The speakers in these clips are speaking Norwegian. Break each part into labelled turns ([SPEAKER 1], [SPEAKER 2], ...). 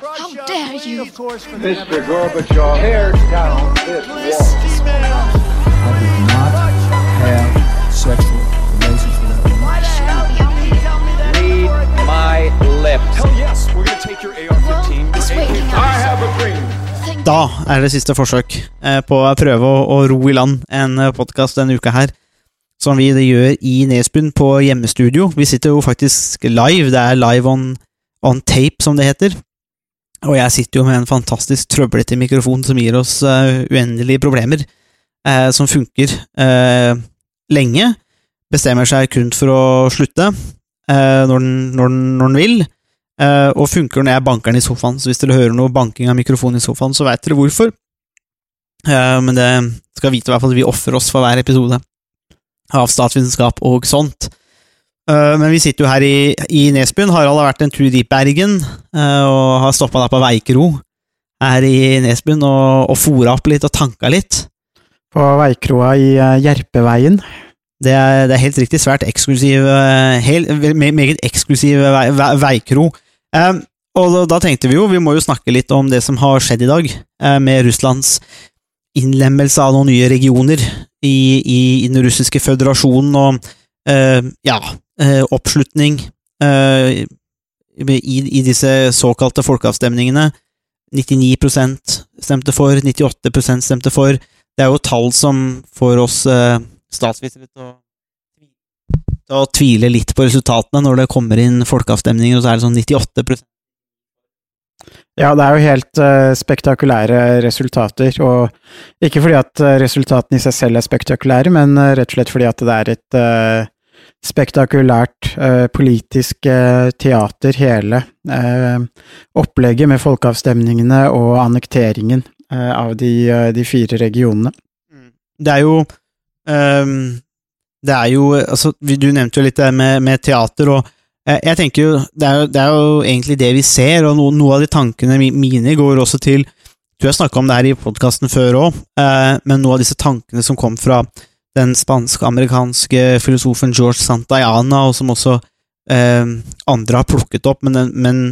[SPEAKER 1] How dare you?
[SPEAKER 2] Mr. Gorbachev, tear down this wall.
[SPEAKER 3] I did not have sexual relations with that woman.
[SPEAKER 2] Read my lips.
[SPEAKER 4] Hell yes, we're gonna take your AR-15.
[SPEAKER 1] It's waking
[SPEAKER 4] I have a dream.
[SPEAKER 5] Da er det siste forsøk eh, på å prøve å, å ro i land en podkast denne uka her. Som vi gjør i Nesbyen på hjemmestudio. Vi sitter jo faktisk live. Det er live on, on tape, som det heter. Og jeg sitter jo med en fantastisk trøblete mikrofon som gir oss uh, uendelige problemer. uh, som funker uh, lenge. Bestemmer seg kun for å slutte når, den, når, den, når den vil. Og funker når jeg banker den i sofaen, så hvis dere hører noe banking av mikrofonen i sofaen, så veit dere hvorfor. Men det skal vite i hvert fall at vi ofrer oss for hver episode av statsvitenskap og sånt. Eh, men vi sitter jo her i, i Nesbyen. Harald har vært en tur i Bergen eh, og har stoppa der på Veikro her i Nesbyen og, og fora opp litt og tanka litt.
[SPEAKER 6] På veikroa i eh, Gjerpeveien.
[SPEAKER 5] Det er, det er helt riktig svært eksklusiv eh, helt, Meget eksklusiv vei, vei, veikro. Eh, og da, tenkte vi jo, vi må jo snakke litt om det som har skjedd i dag, eh, med Russlands innlemmelse av noen nye regioner i, i, i den russiske føderasjonen, og Uh, ja, eh, oppslutning eh, i, i disse såkalte folkeavstemningene. 99% stemte for, 98% stemte for. Det er jo tall som får oss eh, statsvitere til å, å tvile litt på resultatene når det kommer inn folkeavstemninger, og så er det sånn 98%
[SPEAKER 6] Ja, det er jo helt uh, spektakulære resultater, og ikke fordi at eh, resultatene i seg selv er spektakulære, men uh, rett og slett fordi at det er et eh, spektakulært eh, politisk eh, teater, hele eh, opplegget med folkeavstemningene og annekteringen eh, av de, eh, de fire regionene.
[SPEAKER 5] Det er jo ehm, Det er jo Altså, du nevnte jo litt det med, med teater, og eh, jeg tenker jo det, er jo det er jo egentlig det vi ser, og no, noe av de tankene mine går også til Du har snakka om det her i podkasten før òg, men noe av disse tankene som kom fra den spansk-amerikanske filosofen George Santayana, og som også eh, andre har plukket opp, men, men,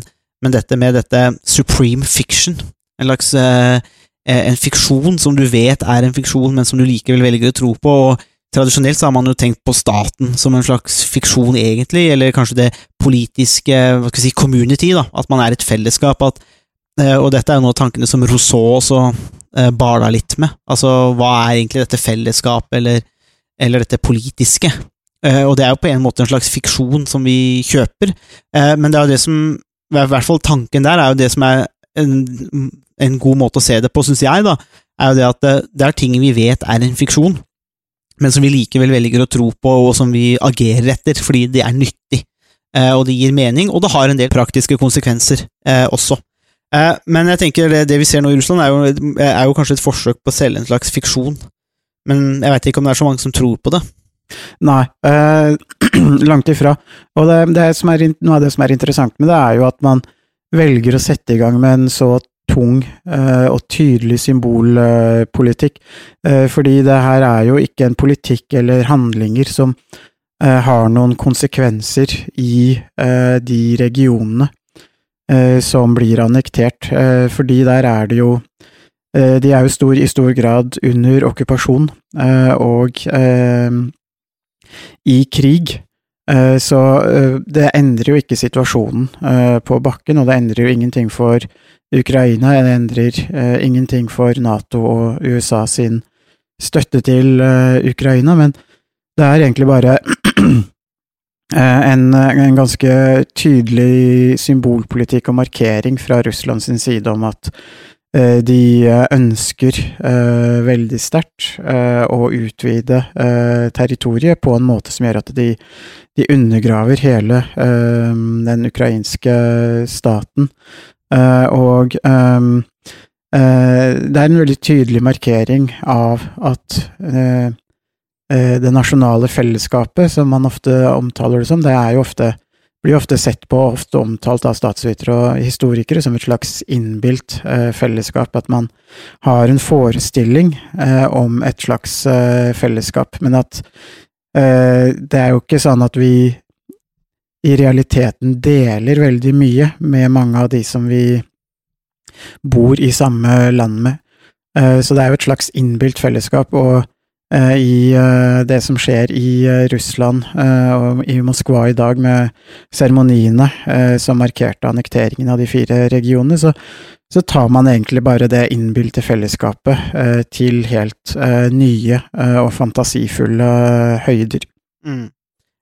[SPEAKER 5] men dette med dette supreme fiction, en slags eh, eh, en fiksjon som du vet er en fiksjon, men som du likevel velger å tro på. og Tradisjonelt så har man jo tenkt på staten som en slags fiksjon, egentlig, eller kanskje det politiske hva skal vi si, community, da, at man er et fellesskap. At, eh, og dette er jo nå tankene som Rousseau også eh, bala litt med. Altså, hva er egentlig dette fellesskapet, eller, eller dette politiske? Eh, og det er jo på en måte en slags fiksjon som vi kjøper, eh, men det er jo det som I hvert fall tanken der er jo det som er en, en god måte å se det på, syns jeg, da, er jo det at det, det er ting vi vet er en fiksjon, men som vi likevel velger å tro på, og som vi agerer etter, fordi det er nyttig, og det gir mening, og det har en del praktiske konsekvenser eh, også. Eh, men jeg tenker det, det vi ser nå i Russland, er jo, er jo kanskje et forsøk på å selge en slags fiksjon, men jeg veit ikke om det er så mange som tror på det.
[SPEAKER 6] Nei, eh, langt ifra. Og det, det er, noe av det som er interessant med det, er jo at man velger å sette i gang med en så tung eh, og tydelig symbolpolitikk, eh, fordi det her er jo ikke en politikk eller handlinger som eh, har noen konsekvenser i eh, de regionene som blir annektert, eh, fordi der er det jo eh, De er jo stor, i stor grad under okkupasjon, eh, og eh, i krig. Eh, Så eh, det endrer jo ikke situasjonen eh, på bakken, og det endrer jo ingenting for Ukraina. Det endrer eh, ingenting for Nato og USA sin støtte til eh, Ukraina, men det er egentlig bare eh, en, en ganske tydelig symbolpolitikk og markering fra Russland sin side om at eh, de eh, ønsker eh, veldig sterkt eh, å utvide eh, territoriet på en måte som gjør at de, de undergraver hele eh, den ukrainske staten. Eh, og eh, det er en veldig tydelig markering av at eh, eh, det nasjonale fellesskapet, som man ofte omtaler det som, det jo ofte blir ofte sett på ofte omtalt av statsvitere og historikere som et slags innbilt eh, fellesskap, at man har en forestilling eh, om et slags eh, fellesskap, men at eh, det er jo ikke sånn at vi i realiteten deler veldig mye med mange av de som vi bor i samme land med. Eh, så det er jo et slags innbilt fellesskap, og eh, i eh, det som skjer i eh, Russland eh, og i Moskva i dag, med seremoniene eh, som markerte annekteringen av de fire regionene, så, så tar man egentlig bare det innbilte fellesskapet eh, til helt eh, nye eh, og fantasifulle høyder.
[SPEAKER 5] Mm.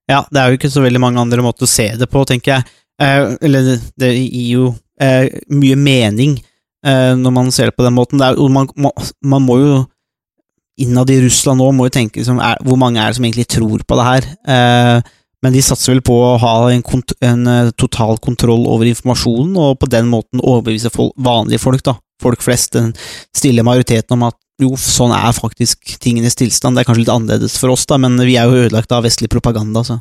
[SPEAKER 5] Ja, det er jo ikke så veldig mange andre måter å se det på, tenker jeg. Eh, eller det, gir jo eh, mye mening eh, når man ser det på den måten. Er, man, man må jo innad i Russland nå må jo tenke liksom, er, hvor mange er det som egentlig tror på det her. Eh, men de satser vel på å ha en, kont en eh, total kontroll over informasjonen, og på den måten overbevise fol vanlige folk, da. Folk flest, den stille majoriteten om at jo, sånn er faktisk tingenes tilstand. Det er kanskje litt annerledes for oss, da, men vi er jo ødelagt av vestlig propaganda, så.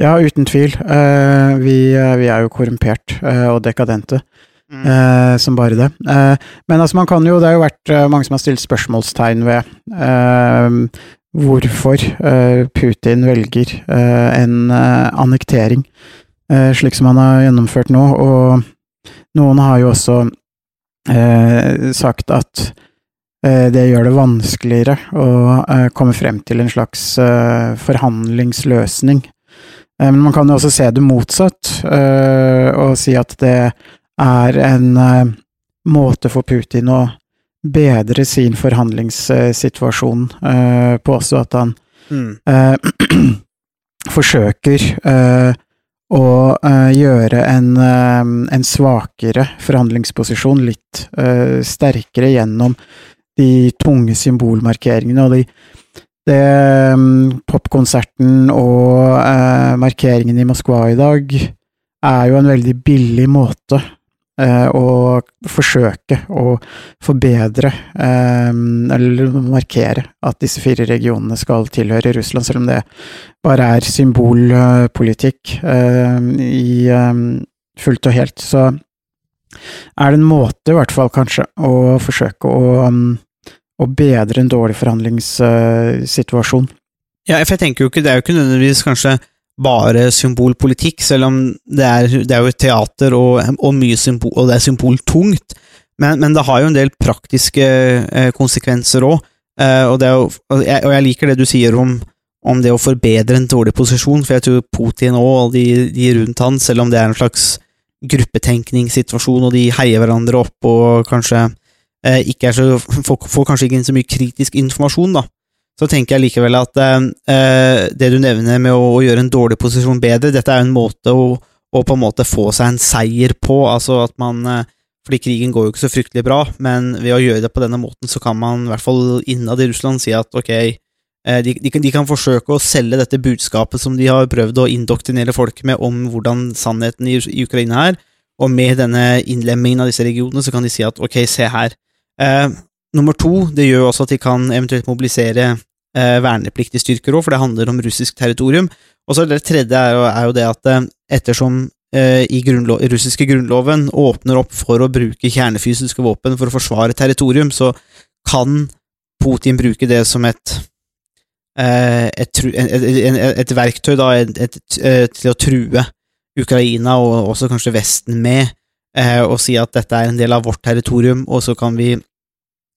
[SPEAKER 6] Ja, uten tvil. Eh, vi, eh, vi er jo korrumpert eh, og dekadente.
[SPEAKER 5] Mm.
[SPEAKER 6] eh, som bare det. Eh, men altså, man kan jo, det har jo vært eh, mange som har stilt spørsmålstegn ved eh, hvorfor eh, Putin velger eh, en annektering, slik som han har gjennomført nå, og noen har jo også sagt at det gjør det vanskeligere å komme frem til en slags forhandlingsløsning. Men man kan jo også se det motsatt, og si at det er en uh, måte for Putin å bedre sin forhandlingssituasjon uh, på også, at han
[SPEAKER 5] Mm.
[SPEAKER 6] eh, forsøker å gjøre en, en svakere forhandlingsposisjon litt sterkere gjennom de tunge symbolmarkeringene og de det, mm, Popkonserten og eh, markeringen i Moskva i dag er jo en veldig billig måte eh, å forsøke å forbedre, eh, eller markere, at disse fire regionene skal tilhøre Russland, selv om det bare er symbolpolitikk eh, i eh, fullt og helt. Så er det en måte, i hvert fall kanskje, å forsøke å, å bedre en dårlig forhandlingssituasjon.
[SPEAKER 5] Ja, for jeg tenker jo ikke, det er jo ikke nødvendigvis kanskje bare symbolpolitikk, selv om det er, det er jo teater og, og symbol, og det er symboltungt, men, men det har jo en del praktiske eh, konsekvenser òg, eh, og, og, jeg, liker det du sier om, om det å forbedre en dårlig posisjon, for jeg tror Putin og de, de rundt han, selv om det er en slags gruppetenkningssituasjon, og de heier hverandre opp og kanskje eh, ikke er så, får, får kanskje ikke så mye kritisk informasjon, da så tenker jeg likevel at eh, det du nevner med å, å, gjøre en dårlig posisjon bedre, dette er jo en måte å, å, på en måte få seg en seier på, altså at man eh, fordi krigen går jo ikke så fryktelig bra, men ved å gjøre det på denne måten, så kan man i hvert fall innad i Russland si at ok, eh, de, de, kan, de, kan, forsøke å selge dette budskapet som de har prøvd å indoktrinere folk med om hvordan sannheten i, i Ukraina er, og med denne innlemmingen av disse regionene, så kan de si at ok, se her. Eh, nummer to, det gjør også at de kan eventuelt mobilisere eh, vernepliktige styrker òg, for det handler om russisk territorium. Og så det tredje er jo, er jo det at eh, ettersom eh, i grunnlo russiske grunnloven åpner opp for å bruke kjernefysiske våpen for å forsvare territorium, så kan Putin bruke det som et eh, et, et, et, et, verktøy da, til å true Ukraina, og også kanskje Vesten, med, eh, og si at dette er en del av vårt territorium, og så kan vi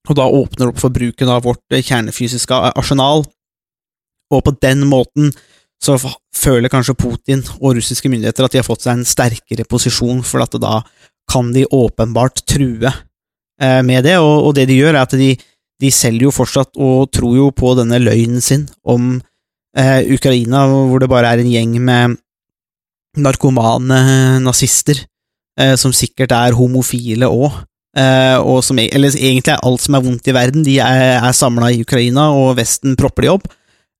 [SPEAKER 5] og da åpner opp for bruken av vårt kjernefysiske arsenal, og på den måten så føler kanskje Putin og russiske myndigheter at de har fått seg en sterkere posisjon, for at da kan de åpenbart true eh, med det, og, det de gjør, er at de, de selger jo fortsatt og tror jo på denne løgnen sin om eh, Ukraina, hvor det bare er en gjeng med narkomane nazister, eh, som sikkert er homofile òg, og som, eller egentlig er alt som er vondt i verden, de er, er samla i Ukraina, og Vesten propper de opp.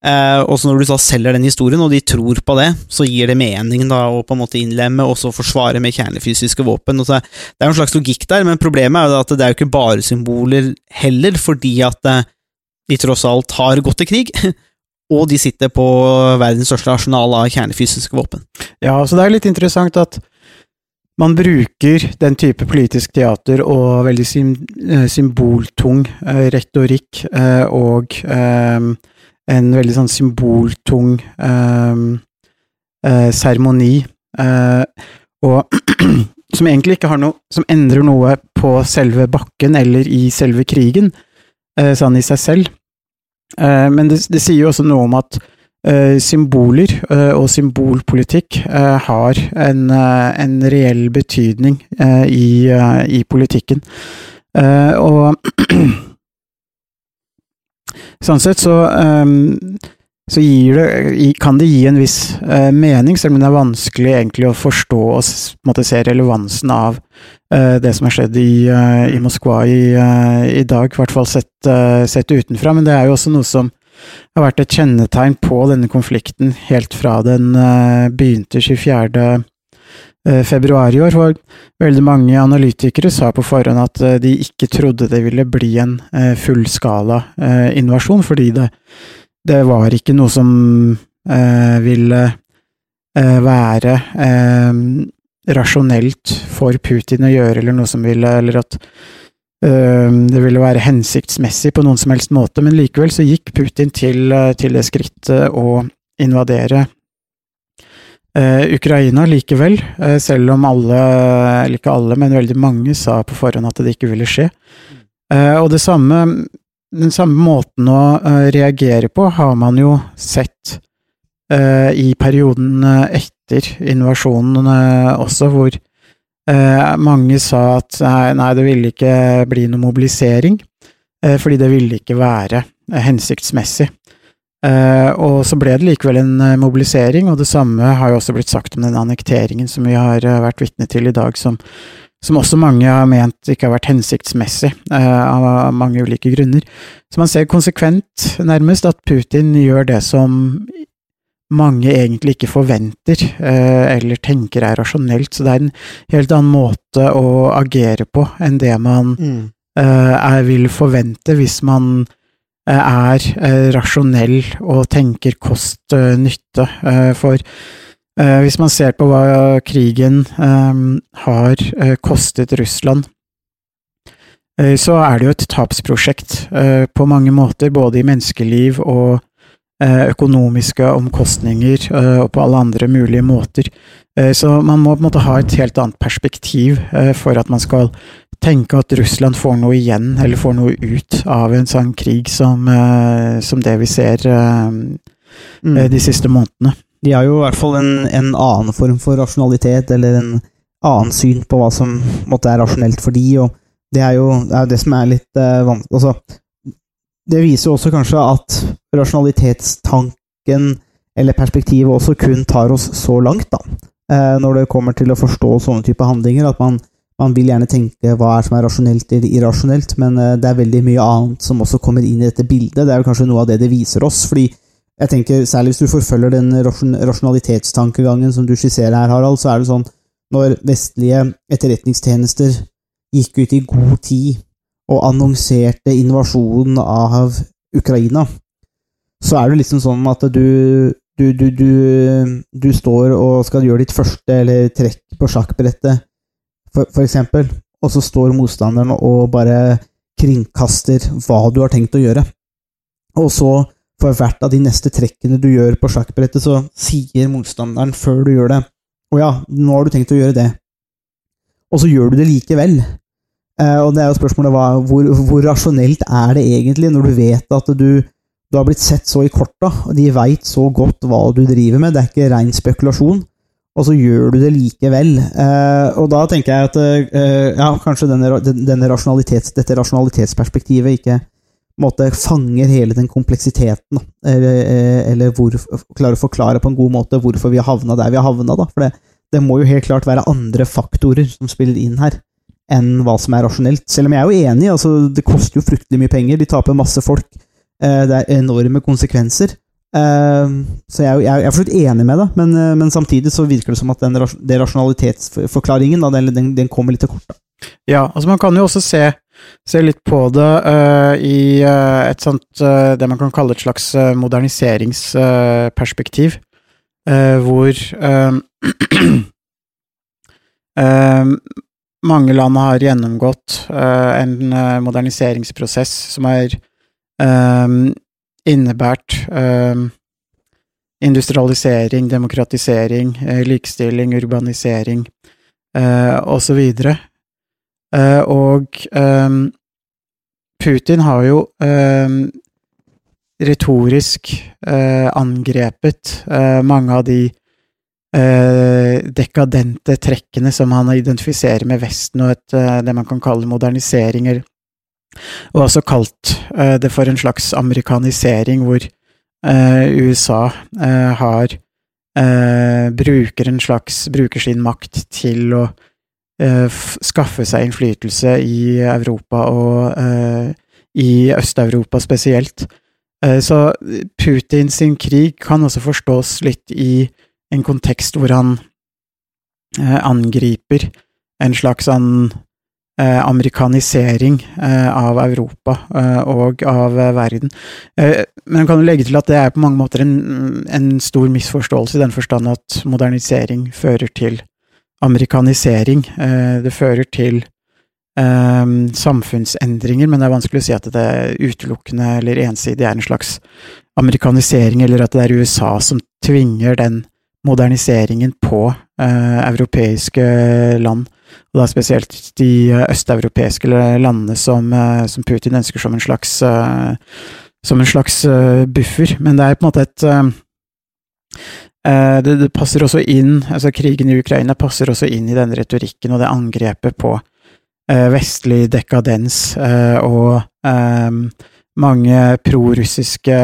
[SPEAKER 5] Uh, og så når du da selger den historien, og de tror på det, så gir det mening da å på en måte innlemme og så forsvare med kjernefysiske våpen. Så, det er en slags logikk der, men problemet er jo at det er jo ikke bare symboler heller, fordi at uh, de tross alt har gått til krig. og de sitter på verdens største arsenal av kjernefysiske våpen.
[SPEAKER 6] Ja, så det er litt interessant at man bruker den type politisk teater og veldig symboltung retorikk og en veldig sånn symboltung seremoni. Og som egentlig ikke har noe Som endrer noe på selve bakken eller i selve krigen, eh, sånn i seg selv. Eh, men det, det sier jo også noe om at eh, symboler eh, og symbolpolitikk eh, har en, eh, en reell betydning eh, i, eh, i politikken. Eh, og sånn sett så, ehm, så det, kan det gi en viss eh, mening, selv om det er vanskelig egentlig å forstå og måte se relevansen av eh, det som har skjedd i, eh, i Moskva i, eh, i dag, i hvert fall sett, eh, sett utenfra. Men det er jo også noe som har vært et kjennetegn på denne konflikten helt fra den eh, begynte 24. eh, februar i år. For veldig mange analytikere sa på forhånd at eh, de ikke trodde det ville bli en fullskala invasjon, fordi det, det var ikke noe som ville være rasjonelt for Putin å gjøre, eller noe som ville Eller at det ville være hensiktsmessig på noen som helst måte, men likevel så gikk Putin til, eh, til det skrittet å invadere eh, Ukraina likevel, eh, selv om alle, eller ikke alle, men veldig mange sa på forhånd at det ikke ville skje. Og det samme, den samme måten å reagere på har man jo sett i perioden etter invasjonen også, hvor mange sa at nei, nei, det ville ikke bli noe mobilisering, eh, fordi det ville ikke være eh, hensiktsmessig. Eh, og så ble det likevel en eh, mobilisering, og det samme har jo også blitt sagt om den annekteringen som vi har eh, vært vitne til i dag, som, som også mange har ment ikke har vært hensiktsmessig, eh, av mange ulike grunner. Så man ser konsekvent, nærmest, at Putin gjør det som mange egentlig ikke forventer, eh, eller tenker er rasjonelt, så det er en helt annen måte å agere på enn det man mm. er, vil forvente hvis man eh, er eh, rasjonell og tenker kost-nytte. Eh, for eh, hvis man ser på hva krigen eh, har eh, kostet Russland, eh, så er det jo et tapsprosjekt eh, på mange måter, både i menneskeliv og eh, økonomiske omkostninger eh, og på alle andre mulige måter. Eh, Så man må på en måte ha et helt annet perspektiv eh, for at man skal tenke at Russland får noe igjen, eller får noe ut av en sånn krig som, eh, som det vi ser eh,
[SPEAKER 5] Mm.
[SPEAKER 6] eh, de siste månedene.
[SPEAKER 5] De har jo i hvert fall en, en annen form for rasjonalitet, eller en annen syn på hva som måtte er rasjonelt for de, og det er jo det, er det som er litt vanskelig altså, Det viser jo også kanskje at rasjonalitetstanken, eller perspektivet, også kun tar oss så langt, da. Eh, når det kommer til å forstå sånne type handlinger, at man, man vil gjerne tenke hva er som er rasjonelt eller irrasjonelt, men eh, det er veldig mye annet som også kommer inn i dette bildet. Det er jo kanskje noe av det det viser oss, fordi jeg tenker, Særlig hvis du forfølger den rasjonalitetstankegangen som du skisserer her, Harald, så er det sånn når vestlige etterretningstjenester gikk ut i god tid og annonserte invasjonen av Ukraina, så er det liksom sånn at du du, du, du, du står og skal gjøre ditt første eller trekk på sjakkbrettet, for, for eksempel, og så står motstanderen og bare kringkaster hva du har tenkt å gjøre. Og så for hvert av de neste trekkene du gjør på sjakkbrettet, så sier motstanderen før du gjør det Å ja, nå har du tenkt å gjøre det. Og så gjør du det likevel. Eh, og det er jo spørsmålet hva, hvor, hvor rasjonelt er det egentlig, når du vet at du, du har blitt sett så i korta, og de veit så godt hva du driver med, det er ikke rein spekulasjon, og så gjør du det likevel. Eh, og da tenker jeg at eh, ja, kanskje denne, denne rasjonalitets, dette rasjonalitetsperspektivet ikke måte fanger hele den kompleksiteten, eller, eller hvor, klarer å forklare på en god måte hvorfor vi har havna der vi har havna. For det, det må jo helt klart være andre faktorer som spiller inn her, enn hva som er rasjonelt. Selv om jeg er jo enig, altså, det koster jo fryktelig mye penger, de taper masse folk, eh, det er enorme konsekvenser. Eh, så jeg, er for så vidt enig med deg, men, eh, men samtidig så virker det som at den, den rasjonalitetsforklaringen da, den, den, den kommer litt til kort. Da.
[SPEAKER 6] Ja, altså man kan jo også se, se litt på det uh, i uh, et sånt uh, det man kan kalle et slags moderniseringsperspektiv, hvor mange land har gjennomgått eh, en eh, moderniseringsprosess som har eh, innebært industrialisering, demokratisering, likestilling, urbanisering, osv. og Putin har jo retorisk angrepet mange av de eh, dekadente trekkene som han identifiserer med Vesten og et, eh, det man kan kalle moderniseringer, og også kalt eh, det for en slags amerikanisering, hvor eh, USA eh, har bruker en slags bruker sin makt til å skaffe seg innflytelse i Europa og i Øst-Europa spesielt. Så Putin sin krig kan også forstås litt i en kontekst hvor han eh, angriper en slags sånn amerikanisering eh, av Europa og av verden. Men kan jo legge til at det er på mange måter en, en stor misforståelse i den forstand at modernisering fører til amerikanisering. Det fører til samfunnsendringer, men det er vanskelig å si at det utelukkende eller ensidig er en slags amerikanisering, eller at det er USA som tvinger den moderniseringen på eh, europeiske land, og da spesielt de østeuropeiske landene som, eh, som Putin ønsker som en slags eh, som en slags eh, buffer, men det er på en måte et eh, eh, det, det passer også inn, altså krigen i Ukraina passer også inn i denne retorikken og det angrepet på vestlig dekadens og mange prorussiske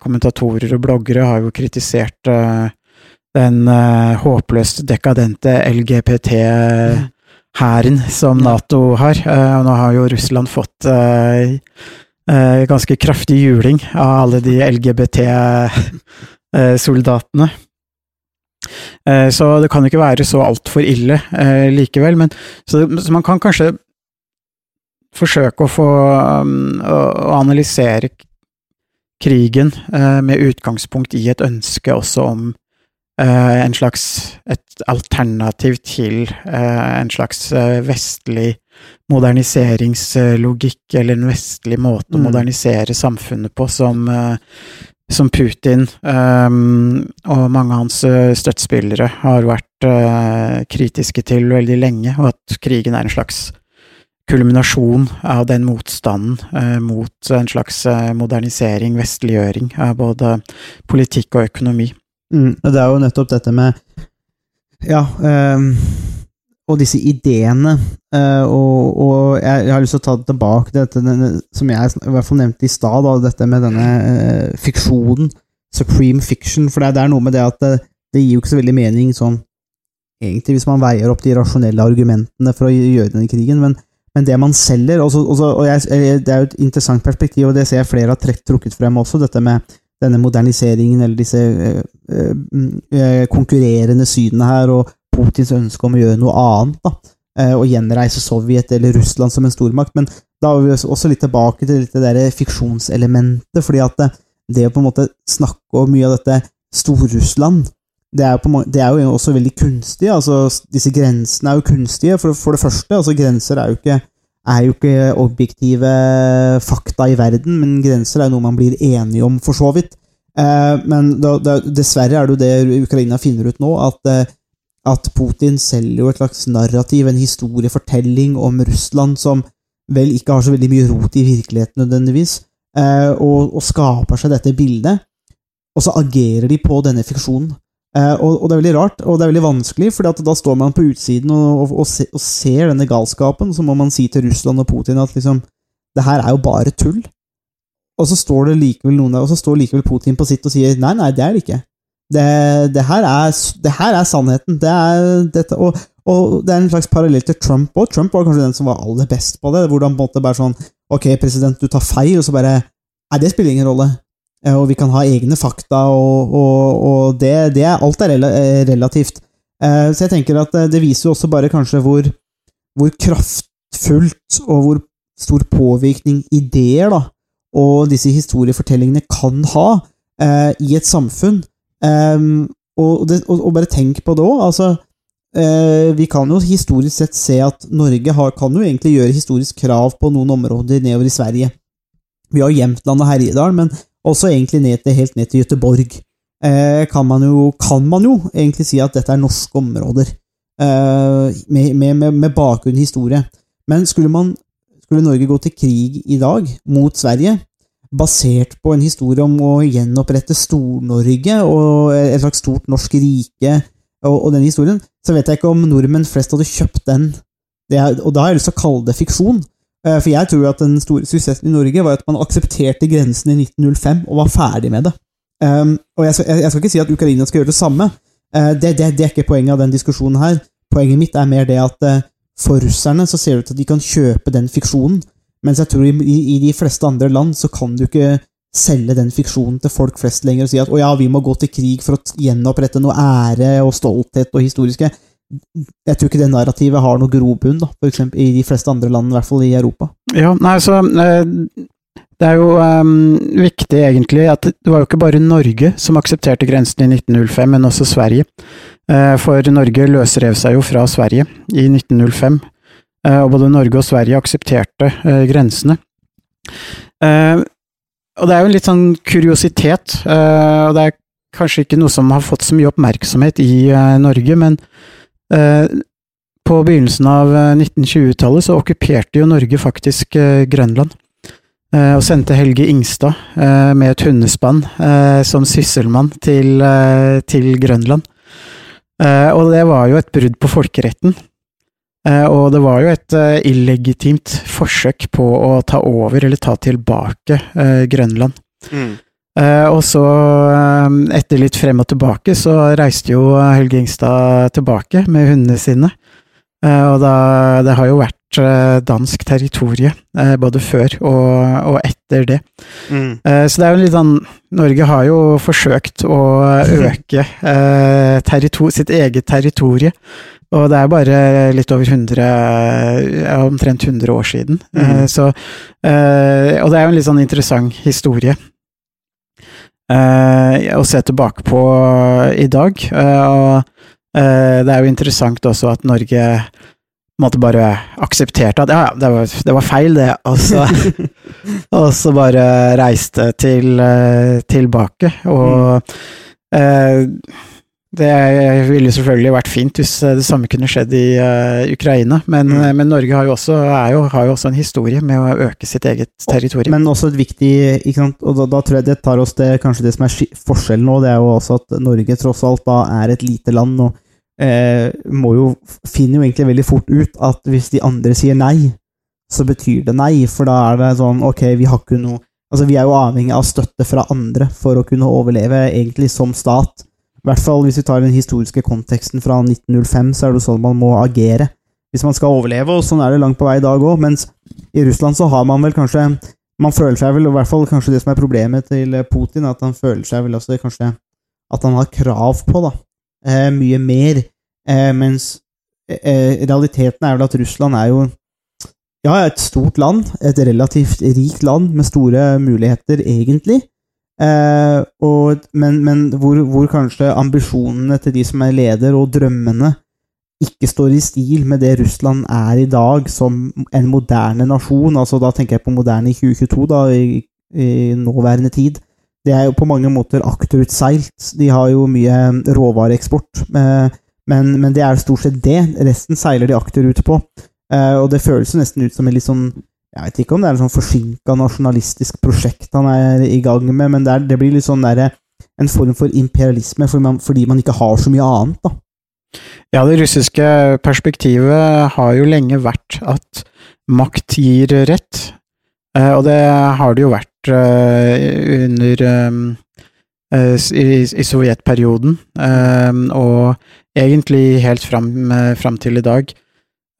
[SPEAKER 6] kommentatorer og bloggere har jo kritisert den uh, håpløst dekadente LGBT-hæren som Nato har. Uh, og nå har jo Russland fått uh, ganske kraftig juling av alle de LGBT-soldatene. Så det kan ikke være så altfor ille eh, likevel, men så, så man kan kanskje forsøke å få um, å, analysere krigen eh, med utgangspunkt i et ønske også om en slags et alternativ til eh, en slags eh, vestlig moderniseringslogikk, eller en vestlig måte å
[SPEAKER 5] Mm.
[SPEAKER 6] modernisere samfunnet på, som, eh, som Putin eh, og mange av hans eh, støttespillere har vært eh, kritiske til veldig lenge, og at krigen er en slags kulminasjon av den motstanden eh, mot en slags eh, modernisering, vestliggjøring av både politikk og økonomi.
[SPEAKER 5] Mm, det er jo nettopp dette med Ja, ehm, og disse ideene. eh, og, og jeg, har lyst til å ta tilbake til dette denne, som jeg i hvert fall nevnte i stad, dette med denne eh, fiksjonen. Supreme fiction. For det, det er noe med det at det, det gir jo ikke så veldig mening sånn egentlig hvis man veier opp de rasjonelle argumentene for å gjøre denne krigen, men, men det man selger også, også, og jeg- Det er jo et interessant perspektiv, og det ser jeg flere har trukket frem også, dette med denne moderniseringen eller disse eh, eh, eh, konkurrerende sydene her, og Putins ønske om å gjøre noe annet. da, eh, Og gjenreise Sovjet eller Russland som en stormakt. Men da er vi også- litt tilbake til det der fiksjonselementet. fordi at det, å på en måte snakke om mye av dette Stor-Russland det det er jo også veldig kunstig. altså Disse grensene er jo kunstige. For, for det første, altså grenser er jo ikke er jo ikke objektive fakta i verden, men grenser er noe man blir enige om, for så vidt. Eh, men dessverre er det jo det Ukraina finner ut nå, at, eh, at Putin selger jo et slags narrativ, en historiefortelling om Russland som vel ikke har så veldig mye rot i virkeligheten nødvendigvis, eh, og, og skaper seg dette bildet. Og så agerer de på denne fiksjonen. Eh, og, og det er veldig rart, og det er veldig vanskelig, for da står man på utsiden og, og, og, se, og ser denne galskapen, så må man si til Russland og Putin at liksom Det her er jo bare tull. Og så står det likevel noen der, og så står likevel Putin på sitt og sier nei, nei, det er det ikke. Det, det, her, er, det her er sannheten. Det er dette, og, og det er en slags parallell til Trump òg. Trump var kanskje den som var aller best på det. Hvordan på en måte bare sånn Ok, president, du tar feil, og så bare Nei, det spiller ingen rolle. Eh, Og vi kan ha egne fakta, og, og, og det, det Alt er eh, relativt. Eh, Så jeg tenker at det viser jo også bare kanskje hvor, hvor kraftfullt og hvor stor påvirkning ideer da, og disse historiefortellingene kan ha i et samfunn. Ehm, og, det, og, bare tenk på det òg. Altså, vi kan jo historisk sett se at Norge har, kan jo egentlig gjøre historisk krav på noen områder nedover i Sverige. Vi har Jämtland og Herjedal, men også egentlig ned til, helt ned til Göteborg. Eh, kan, man jo, kan man jo egentlig si at dette er norske områder. eh, med, med, med, bakgrunn i historie. Men skulle, man, skulle Norge gå til krig i dag mot Sverige, basert på en historie om å gjenopprette Stor-Norge og et slags stort norsk rike, og, og den historien, så vet jeg ikke om nordmenn flest hadde kjøpt den. Er, og da har jeg lyst til å kalle det fiksjon. Eh, For jeg tror at den store suksessen i Norge var at man aksepterte grensen i 1905 og var ferdig med det. Um, og jeg skal, ikke si at Ukraina skal gjøre det samme. Eh, det, det, det er ikke poenget av den diskusjonen her. Poenget mitt er mer det at eh, for russerne så ser det ut til at de kan kjøpe den fiksjonen, mens jeg tror i, i de fleste andre land så kan du ikke selge den fiksjonen til folk flest lenger og si at å ja, vi må gå til krig for å gjenopprette noe ære og stolthet og historiske. Jeg tror ikke det narrativet har noe grobunn, da, for eksempel i de fleste andre land, i hvert fall i Europa.
[SPEAKER 6] Ja, nei, så eh, Det er jo um, viktig, egentlig, at det var jo ikke bare Norge som aksepterte grensen i 1905, men også Sverige. Eh, For Norge løsrev seg jo fra Sverige i 1905, eh, og både Norge og Sverige aksepterte grensene. Og det er jo en litt sånn kuriositet, og det er kanskje ikke noe som har fått så mye oppmerksomhet i Norge, men på begynnelsen av eh, 1920-tallet så okkuperte jo Norge faktisk eh, Grønland. Eh, Og sendte Helge Ingstad eh, med et hundespann eh, som sysselmann til, eh, til Grønland. Eh, Og det var jo et brudd på folkeretten. Eh, Og det var jo et eh, illegitimt forsøk på å ta over eller ta tilbake eh, Grønland. Eh, og så, eh, etter litt frem og tilbake, så reiste jo Helge Ingstad tilbake med hundene sine. Eh, og da, det har jo vært eh, dansk territorie eh, både før og, og etter det. Eh, så det er jo litt sånn Norge har jo forsøkt å øke eh, sitt eget territorie. Og det er bare litt over 100, omtrent 100 år siden. Eh, så, eh, og det er jo en litt sånn interessant historie eh, å se tilbake på i dag. Eh, og eh, det er jo interessant også at Norge måtte bare aksepterte at ja, ja, det var, det var feil, det. Og så, og så bare reiste til, eh, tilbake. Og eh, det ville jo selvfølgelig vært fint hvis eh, det samme kunne skjedd i uh, Ukraina, men,
[SPEAKER 5] Mm.
[SPEAKER 6] eh, men Norge har jo, også, jo, har jo også en historie med å øke sitt eget territorium.
[SPEAKER 5] Men også et viktig? Og da, da tror jeg det tar oss til kanskje det som er forskjellen nå, det er jo også at Norge tross alt da er et lite land, og eh, må jo, finner jo egentlig veldig fort ut at hvis de andre sier nei, så betyr det nei, for da er det sånn ok, vi har ikke noe Altså, vi er jo avhengig av støtte fra andre for å kunne overleve, egentlig, som stat. I hvert fall hvis vi tar den historiske konteksten fra 1905, så er det sånn man må agere hvis man skal overleve, og sånn er det langt på vei i dag òg. Mens i Russland så har man vel kanskje Man føler seg vel, i hvert fall kanskje det som er problemet til Putin, at han føler seg vel også kanskje at han har krav på da, eh, mye mer. Eh, mens eh, realiteten er vel at Russland er jo ja, et stort land, et relativt rikt land med store muligheter, egentlig. Eh, og, men men hvor, hvor kanskje ambisjonene til de som er leder, og drømmene, ikke står i stil med det Russland er i dag som en moderne nasjon. altså Da tenker jeg på moderne i 2022, da, i, i nåværende tid. Det er jo på mange måter akterutseilt. De har jo mye råvareeksport, eh, men, men det er stort sett det. Resten seiler de akterut på. Eh, og det føles jo nesten ut som en litt sånn Jeg vet ikke om det er en sånn forsinka nasjonalistisk prosjekt han er i gang med, men det, er, det blir litt sånn der, en form for imperialisme fordi man, fordi man ikke har så mye annet, da.
[SPEAKER 6] Ja, det russiske perspektivet har jo lenge vært at makt gir rett, eh, og det har det jo vært eh, under eh, i, sovjetperioden, eh, og egentlig helt fram, eh, fram til i dag.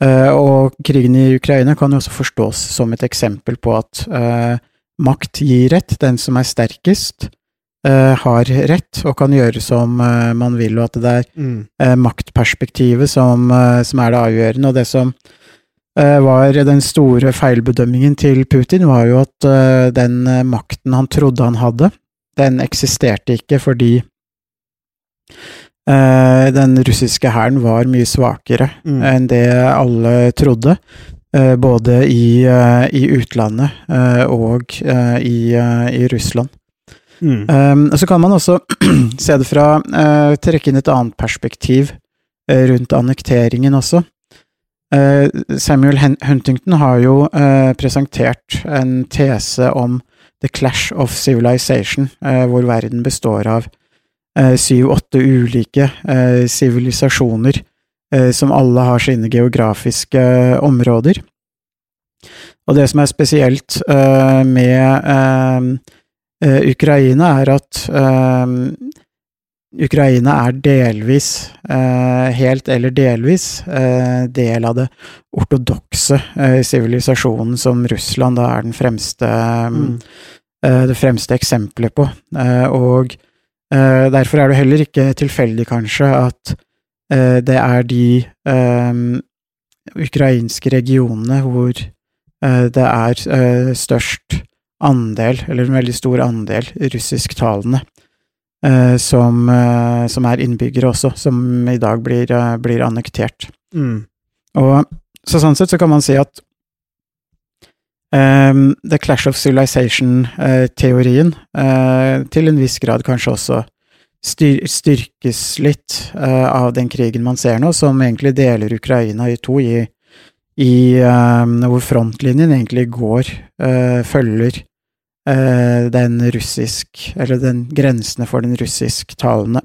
[SPEAKER 6] Eh, Og krigen i Ukraina kan jo også forstås som et eksempel på at eh, makt gir rett. Den som er sterkest, eh, har rett og kan gjøre som man vil, og at det er eh, maktperspektivet som, som er det avgjørende. Og det som var den store feilbedømmingen til Putin, var jo at den makten han trodde han hadde, den eksisterte ikke fordi den russiske hæren var mye svakere
[SPEAKER 5] Mm.
[SPEAKER 6] enn det alle trodde. eh, Både i, eh, i utlandet eh, og eh, i, eh, i Russland.
[SPEAKER 5] Mm.
[SPEAKER 6] Um, så kan man også se det fra uh, Trekke inn et annet perspektiv eh, rundt annekteringen også. Eh, Samuel Huntington har jo eh, presentert en tese om the clash of civilization, eh, hvor verden består av eh, syv-åtte ulike eh, sivilisasjoner eh, som alle har sine geografiske eh, områder. Og det som er spesielt eh, med eh, eh, Ukraina, er at eh, Ukraina er delvis, eh, helt eller delvis, eh, del av det ortodokse eh, sivilisasjonen som Russland da er den fremste,
[SPEAKER 5] Mm.
[SPEAKER 6] eh, det fremste eksempelet på. Eh, og eh, derfor er det heller ikke tilfeldig, kanskje, at eh, det er de eh, ukrainske regionene hvor eh, det er eh, størst andel, eller en veldig stor andel, russisktalende eh, som, eh, som er innbyggere også, som i dag blir, eh, blir annektert.
[SPEAKER 5] Mm.
[SPEAKER 6] Og så sånn sett så kan man si at ehm, The Clash of Civilization-teorien eh, til en viss grad kanskje også styr styrkes litt uh, av den krigen man ser nå, som egentlig deler Ukraina i to, i, i ehm, hvor frontlinjen egentlig går, eh, følger den russisk, eller den grensene for den russisktalende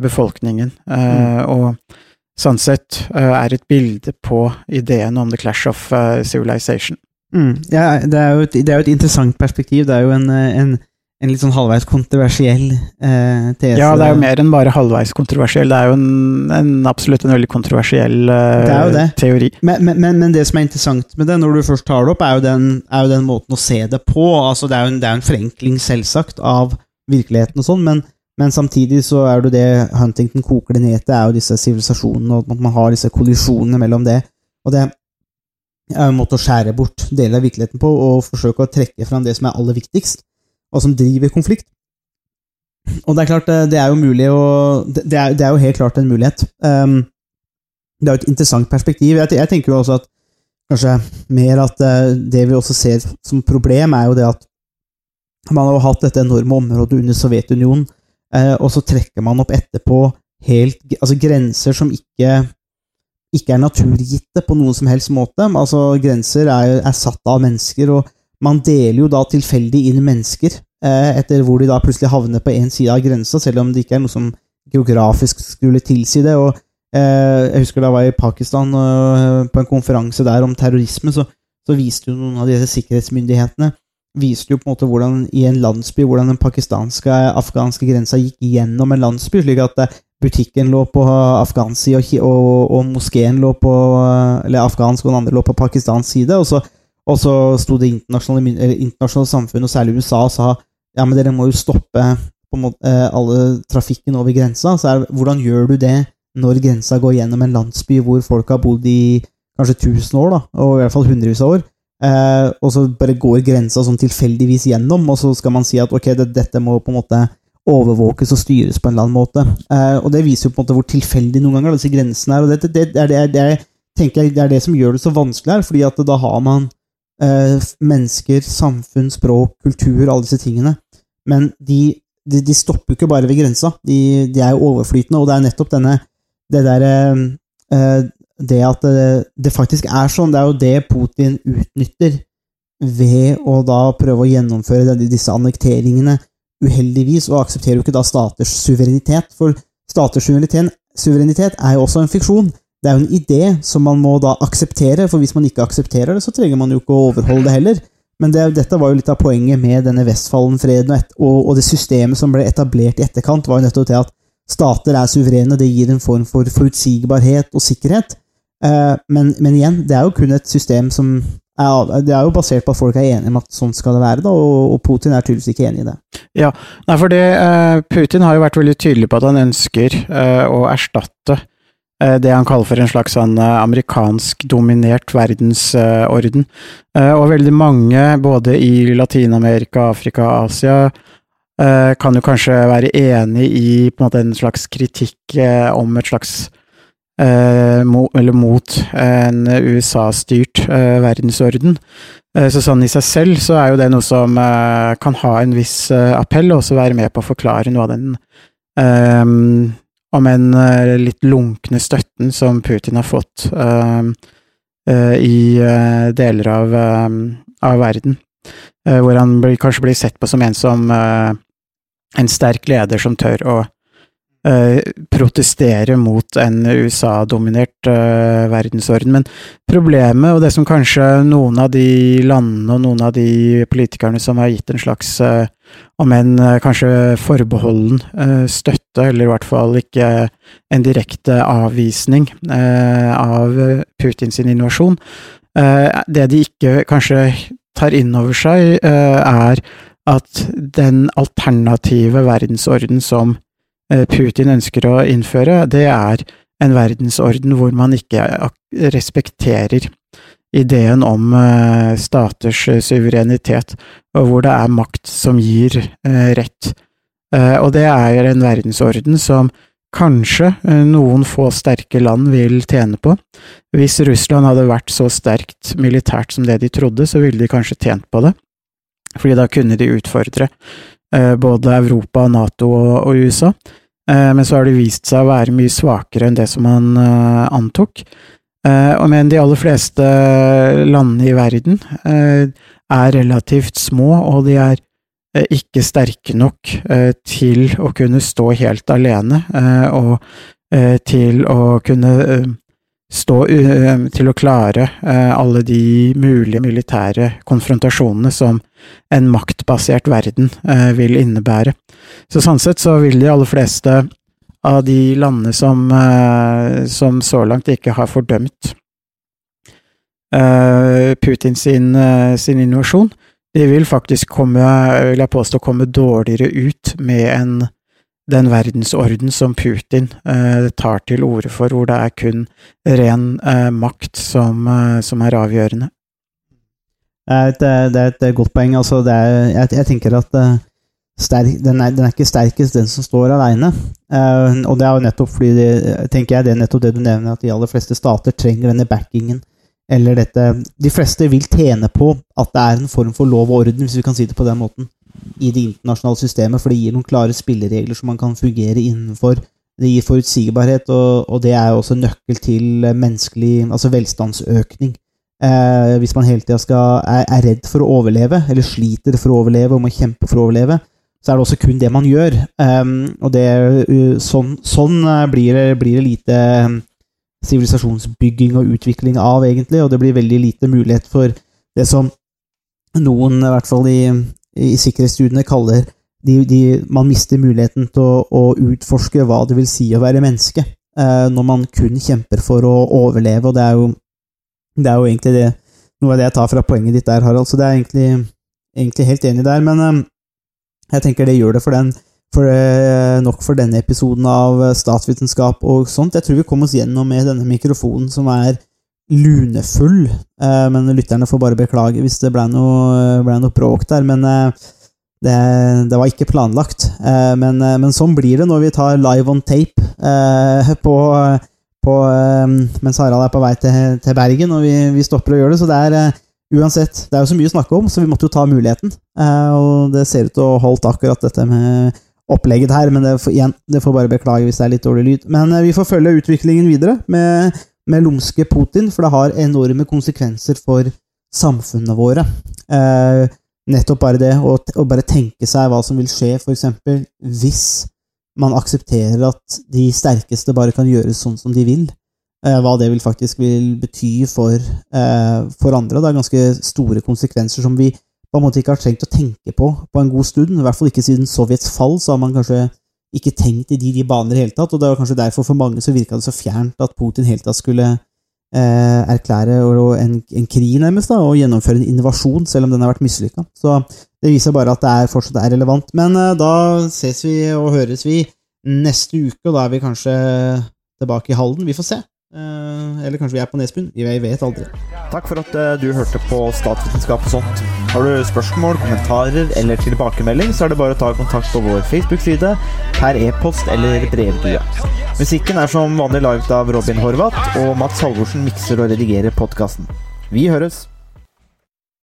[SPEAKER 6] befolkningen. mm. Og sånn sett er et bilde på ideen om the clash of civilization.
[SPEAKER 5] Mm. Ja, det er, et, det er jo et interessant perspektiv. Det er jo en, eh, en, en litt sånn halvveis kontroversiell eh, tese.
[SPEAKER 6] Ja, det er jo mer enn bare halvveis kontroversiell, det er jo en, en absolutt en veldig kontroversiell eh,
[SPEAKER 5] Det er jo det.
[SPEAKER 6] teori.
[SPEAKER 5] Men, men, men, men det som er interessant med det, når du først tar det opp, er jo den, er jo den måten å se det på. Altså, det er jo en, det er en forenkling, selvsagt, av virkeligheten og sånn, men, men samtidig så er det det Huntington koker det ned til, er jo disse sivilisasjonene, og at man har disse kollisjonene mellom det. Og det er en måte å skjære bort deler av virkeligheten på, og forsøke å trekke fram det som er aller viktigst, og som driver konflikt. Og det er klart, det er jo mulig å Det er, det er jo helt klart en mulighet. Um, det er jo et interessant perspektiv. Jeg, jeg tenker jo også at kanskje mer at eh, det vi også ser som problem, er jo det at man har hatt dette enorme området under Sovjetunionen, eh, og så trekker man opp etterpå helt Altså grenser som ikke ikke er naturgitte på noen som helst måte. Altså, grenser er, er satt av mennesker, og man deler jo da tilfeldig inn mennesker eh, etter hvor de da plutselig havner på én side av grensa, selv om det ikke er noe som geografisk skulle tilsi det. og eh, Jeg husker da jeg var i Pakistan eh, på en konferanse der om terrorisme, så, så viste jo noen av disse sikkerhetsmyndighetene viste jo på en måte hvordan i en landsby hvordan den pakistanske afghanske grensa gikk gjennom en landsby, slik at eh, butikken lå på afghansk side, og, og, og moskeen lå på Eller afghansk, og den andre lå på pakistansk side. Og så, og så sto det internasjonale, internasjonale samfunn, og særlig USA, og sa ja, men dere må jo stoppe måte, eh, alle trafikken over grensa. Så er, hvordan gjør du det når grensa går gjennom en landsby hvor folk har bodd i kanskje 1000 år, da, og i hvert fall hundrevis av år? Eh, og så bare går grensa sånn tilfeldigvis gjennom, og så skal man si at ok, det, dette må på en måte overvåkes og styres på en eller annen måte. Eh, og det viser jo på en måte hvor tilfeldig noen ganger disse grensene er. og det, det, det, er, det, er, er, tenker jeg, det er det som gjør det så vanskelig her, fordi at da har man eh, mennesker, samfunn, språk, kultur, alle disse tingene. Men de, de, de stopper jo ikke bare ved grensa, de, de er jo overflytende, og det er nettopp denne det der eh, Det at det, det faktisk er sånn, det er jo det Putin utnytter ved å da prøve å gjennomføre disse annekteringene uheldigvis, og aksepterer jo ikke da staters suverenitet. For staters suverenitet, er jo også en fiksjon. Det er jo en idé som man må da akseptere, for hvis man ikke aksepterer det, så trenger man jo ikke å overholde det heller. Men det, dette var jo litt av poenget med denne Vestfallen-freden og, og, og det systemet som ble etablert i etterkant, var jo nettopp det at stater er suverene, det gir en form for forutsigbarhet og sikkerhet. Eh, men, men igjen, det er jo kun et system som er, det er jo basert på at folk er enige om at sånn skal det være, da, og, og Putin er tydeligvis ikke enig i det.
[SPEAKER 6] Nei, for det, eh, Putin har jo vært veldig tydelig på at han ønsker eh, å erstatte eh, det han kaller for en slags sånn eh, amerikansk dominert verdensorden. Og veldig mange, både i Latin-Amerika, Afrika Asia, kan jo kanskje være enig i en måte en slags kritikk om et slags eller mot en USA-styrt verdensorden. Eh, Så sånn i seg selv så er jo det noe som eh, kan ha en viss eh, appell, og også være med på å forklare noe av den um, om enn litt lunkne støtten som Putin har fått eh, i deler av, eh, av verden. Hvor han blir, kanskje blir sett på som en som en sterk leder som tør å protestere mot en USA-dominert eh, verdensorden. Men problemet, og det som kanskje noen av de landene og noen av de politikerne som har gitt en slags, eh, om enn eh, kanskje forbeholden eh, støtte, eller i hvert fall ikke en direkte avvisning eh, av Putins invasjon, eh, det de ikke kanskje tar inn over seg, eh, er at den alternative verdensorden som eh, Putin ønsker å innføre, det er en verdensorden hvor man ikke respekterer ideen om eh, staters eh, suverenitet, og hvor det er makt som gir eh, rett. Eh, Og det er en verdensorden som kanskje eh, noen få sterke land vil tjene på. Hvis Russland hadde vært så sterkt militært som det de trodde, så ville de kanskje tjent på det, fordi da kunne de utfordre eh, både Europa, Nato og USA. Eh, Men så har det vist seg å være mye svakere enn det som man eh, antok. Eh, Og men de aller fleste landene i verden er relativt små, og de er ikke sterke nok til å kunne stå helt alene, og til å kunne stå u- til å klare eh, alle de mulige militære konfrontasjonene som en maktbasert verden eh, vil innebære. Så sånn sett så vil de aller fleste av de landene som, eh, som så langt ikke har fordømt eh, Putin sin, eh, sin invasjon, de vil faktisk komme, vil jeg påstå, komme dårligere ut med en den verdensorden som Putin eh, tar til orde for, hvor det er kun ren eh, makt som, eh, som er avgjørende.
[SPEAKER 5] Det er et, det er et godt poeng. Altså, er, jeg, jeg tenker at uh, sterk, den, er, den er ikke sterkest, den som står aleine. og det er jo nettopp fordi det, tenker jeg, det er nettopp det du nevner, at de aller fleste stater trenger denne backingen. Eller dette De fleste vil tjene på at det er en form for lov og orden, hvis vi kan si det på den måten, i det internasjonale systemet, for det gir noen klare spilleregler som man kan fungere innenfor. Det gir forutsigbarhet, og, og det er jo også nøkkel til menneskelig altså velstandsøkning. Eh, hvis man hele tida er, er redd for å overleve, eller sliter for å overleve og må kjempe for å overleve, så er det også kun det man gjør. Eh, og det, uh, sånn, sånn uh, blir, det, blir det lite um, sivilisasjonsbygging og utvikling av, egentlig, og det blir veldig lite mulighet for det som noen, i hvert fall i, i sikkerhetsstudiene, kaller de, de, Man mister muligheten til å, å utforske hva det vil si å være menneske, eh, når man kun kjemper for å overleve, og det er jo, det er jo egentlig det, noe av det jeg tar fra poenget ditt der, Harald, så det er egentlig, egentlig helt enig der, men eh, jeg tenker det gjør det for den for, eh, nok for denne episoden av statsvitenskap og sånt. Jeg tror vi kom oss gjennom med denne mikrofonen som er lunefull, eh, men lytterne får bare beklage hvis det ble noe, ble noe bråk der. Men eh, det, det var ikke planlagt. Eh, men, men sånn blir det når vi tar live on tape på, på mens Harald er på vei til, til Bergen, og vi, vi stopper å gjøre det. Så det er uansett, det er jo så mye å snakke om, så vi måtte jo ta muligheten. Og det ser ut til å ha holdt akkurat dette med opplegget her, men det, igjen, det får bare beklage hvis det er litt dårlig lyd. Men vi får følge utviklingen videre med, med lumske Putin, for det har enorme konsekvenser for samfunnene våre. Eh, nettopp bare det, å bare tenke seg hva som vil skje, eksempel, hvis man aksepterer at de sterkeste bare kan gjøre sånn som de vil. Eh, hva det vil faktisk vil bety for, eh, for andre. Det er ganske store konsekvenser som vi på en måte ikke har trengt å tenke på på en god stund. I hvert fall ikke siden Sovjets fall, så har man kanskje ikke tenkt i de, de baner i hele tatt. Og det var kanskje derfor for mange så virka det så fjernt at Putin helt tatt skulle eh, erklære en, en krig, nærmest, da, og gjennomføre en invasjon, selv om den har vært mislykka. Så det viser bare at det er, fortsatt er relevant. Men eh, da ses vi og høres vi neste uke, og da er vi kanskje tilbake i Halden. Vi får se. Eh, eller kanskje vi er på Nesbyen. Vi vet aldri.
[SPEAKER 1] Takk for at eh, du hørte på Statsvitenskap og sånt. Har du spørsmål, kommentarer eller tilbakemelding, så er det bare å ta kontakt på vår Facebook-side, per e-post eller brevdue. Musikken er som vanlig laget av Robin Horvath, og Mats Halvorsen mikser og redigerer podkasten. Vi høres!